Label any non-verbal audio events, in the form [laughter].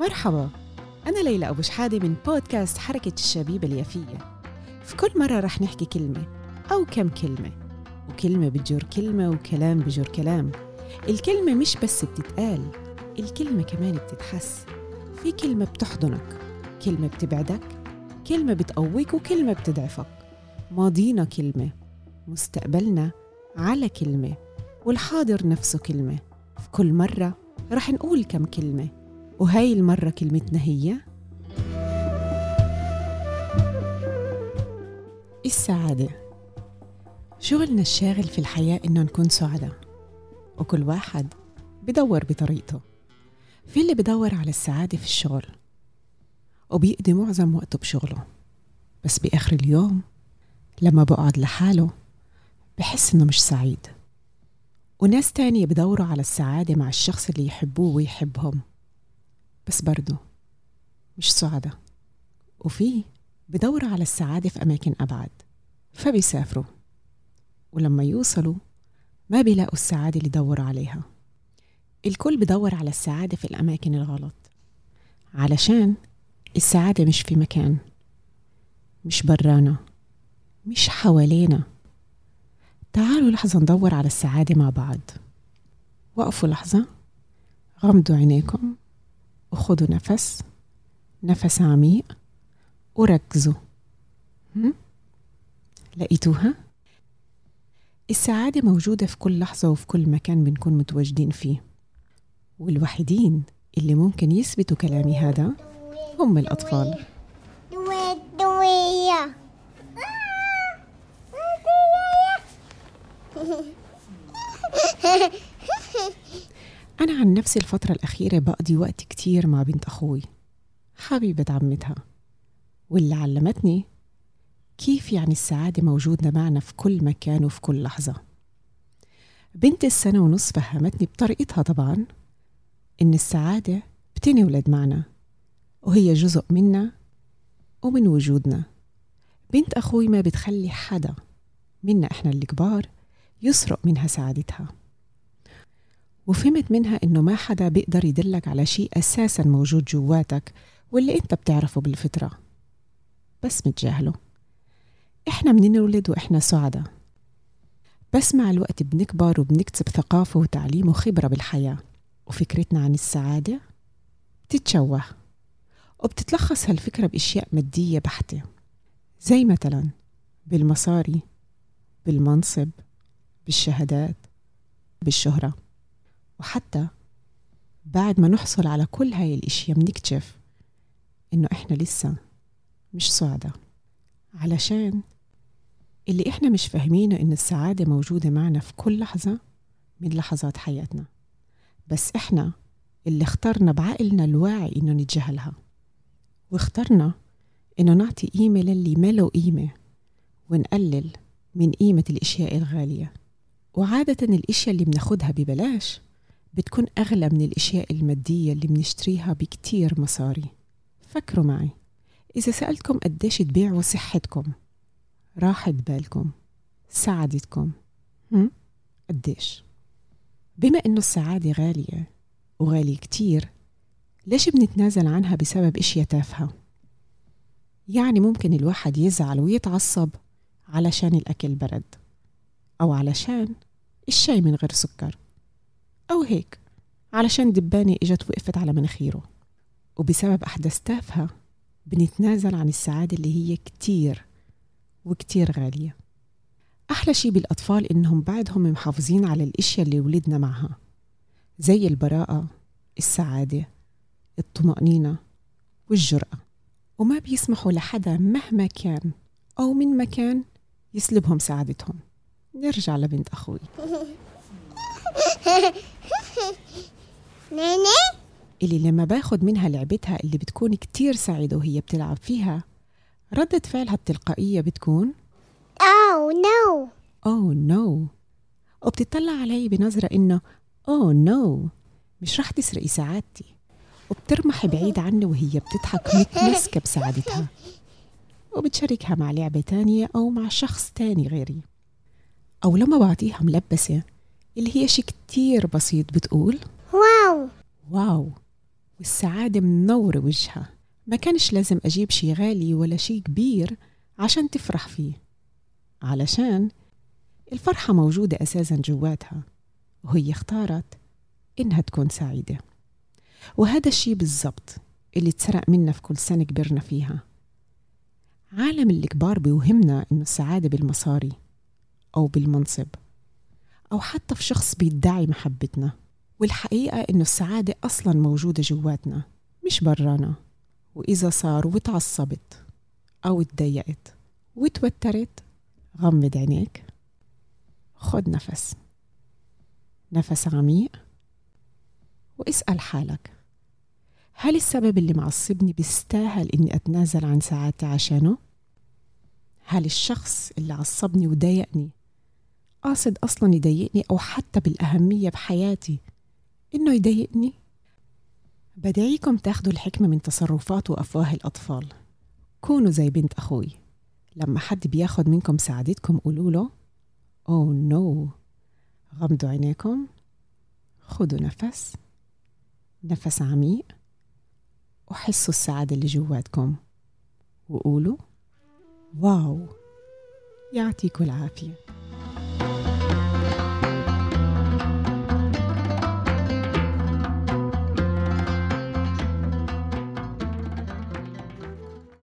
مرحبا. أنا ليلى أبو شحادة من بودكاست حركة الشبيبة اليافية. في كل مرة رح نحكي كلمة أو كم كلمة وكلمة بتجر كلمة وكلام بجر كلام. الكلمة مش بس بتتقال الكلمة كمان بتتحس. في كلمة بتحضنك كلمة بتبعدك كلمة بتقويك وكلمة بتضعفك. ماضينا كلمة مستقبلنا على كلمة والحاضر نفسه كلمة. في كل مرة رح نقول كم كلمة وهاي المرة كلمتنا هي؟ السعادة. شغلنا الشاغل في الحياة إنه نكون سعداء وكل واحد بدور بطريقته. في اللي بدور على السعادة في الشغل وبيقضي معظم وقته بشغله. بس بآخر اليوم لما بقعد لحاله بحس إنه مش سعيد. وناس تانية بدوروا على السعادة مع الشخص اللي يحبوه ويحبهم. بس برضه مش سعداء. وفي بدوروا على السعادة في أماكن أبعد فبيسافروا. ولما يوصلوا ما بيلاقوا السعادة اللي دوروا عليها. الكل بدور على السعادة في الأماكن الغلط علشان السعادة مش في مكان مش برانا مش حوالينا. تعالوا لحظة ندور على السعادة مع بعض. وقفوا لحظة غمضوا عينيكم. وخدوا نفس نفس عميق وركزوا؟ لقيتوها؟ السعادة موجودة في كل لحظة وفي كل مكان بنكون متواجدين فيه والوحيدين اللي ممكن يثبتوا كلامي هذا هم الأطفال عن نفسي الفترة الأخيرة بقضي وقت كتير مع بنت أخوي حبيبة عمتها واللي علمتني كيف يعني السعادة موجودة معنا في كل مكان وفي كل لحظة. بنت السنة ونص فهمتني بطريقتها طبعا إن السعادة بتنولد معنا وهي جزء منا ومن وجودنا. بنت أخوي ما بتخلي حدا منا إحنا الكبار يسرق منها سعادتها. وفهمت منها إنه ما حدا بيقدر يدلك على شيء أساسا موجود جواتك واللي أنت بتعرفه بالفطرة. بس متجاهله. إحنا بننولد وإحنا سعداء. بس مع الوقت بنكبر وبنكتسب ثقافة وتعليم وخبرة بالحياة. وفكرتنا عن السعادة بتتشوه. وبتتلخص هالفكرة بأشياء مادية بحتة. زي مثلا بالمصاري بالمنصب بالشهادات بالشهرة. وحتى بعد ما نحصل على كل هاي الإشياء بنكتشف إنه إحنا لسه مش سعداء. علشان اللي إحنا مش فاهمينه إن السعادة موجودة معنا في كل لحظة من لحظات حياتنا. بس إحنا اللي اخترنا بعقلنا الواعي إنه نتجاهلها. واخترنا إنه نعطي قيمة للي ما له قيمة ونقلل من قيمة الإشياء الغالية. وعادة الإشياء اللي بناخدها ببلاش بتكون أغلى من الأشياء المادية اللي بنشتريها بكتير مصاري. فكروا معي. إذا سألتكم قديش تبيعوا صحتكم راحة بالكم سعادتكم هم؟ قديش؟ بما إنه السعادة غالية وغالية كتير ليش بنتنازل عنها بسبب إشياء تافهة؟ يعني ممكن الواحد يزعل ويتعصب علشان الأكل برد أو علشان الشاي من غير سكر. أو هيك علشان دبانة إجت وقفت على مناخيره. وبسبب أحداث تافهة بنتنازل عن السعادة اللي هي كتير وكتير غالية. أحلى شي بالأطفال إنهم بعدهم محافظين على الأشياء اللي ولدنا معها زي البراءة السعادة الطمأنينة والجرأة. وما بيسمحوا لحدا مهما كان أو من مكان يسلبهم سعادتهم. نرجع لبنت أخوي. [laughs] [laughs] ناني اللي لما باخد منها لعبتها اللي بتكون كتير سعيدة وهي بتلعب فيها ردة فعلها التلقائية بتكون؟ oh no oh no وبتطلع علي بنظرة إنه oh no مش رح تسرقي سعادتي. وبترمحي بعيد عني وهي بتضحك متمسكة بسعادتها. وبتشاركها مع لعبة تانية أو مع شخص تاني غيري. أو لما بعطيها ملبسة اللي هي شي كتير بسيط بتقول واو. واو والسعادة منورة وجهها. ما كانش لازم أجيب شي غالي ولا شي كبير عشان تفرح فيه علشان الفرحة موجودة أساسا جواتها وهي اختارت إنها تكون سعيدة. وهذا الشي بالضبط اللي اتسرق منا في كل سنة كبرنا فيها. عالم الكبار بيوهمنا إنه السعادة بالمصاري أو بالمنصب. أو حتى في شخص بيدعي محبتنا. والحقيقة إنه السعادة أصلا موجودة جواتنا مش برانا. وإذا صار وتعصبت أو تضايقت وتوترت غمض عينيك خد نفس. نفس عميق واسأل حالك. هل السبب اللي معصبني بيستاهل إني أتنازل عن سعادتي عشانه؟ هل الشخص اللي عصبني وضايقني قاصد أصلا يضايقني أو حتى بالأهمية بحياتي. إنه يضايقني؟ بدعيكم تاخدوا الحكمة من تصرفات وأفواه الأطفال. كونوا زي بنت أخوي. لما حد بياخد منكم سعادتكم قولوا له أوه نو غمضوا عينيكم. خدوا نفس. نفس عميق. وحسوا السعادة اللي جواتكم. وقولوا واو يعطيكم العافية.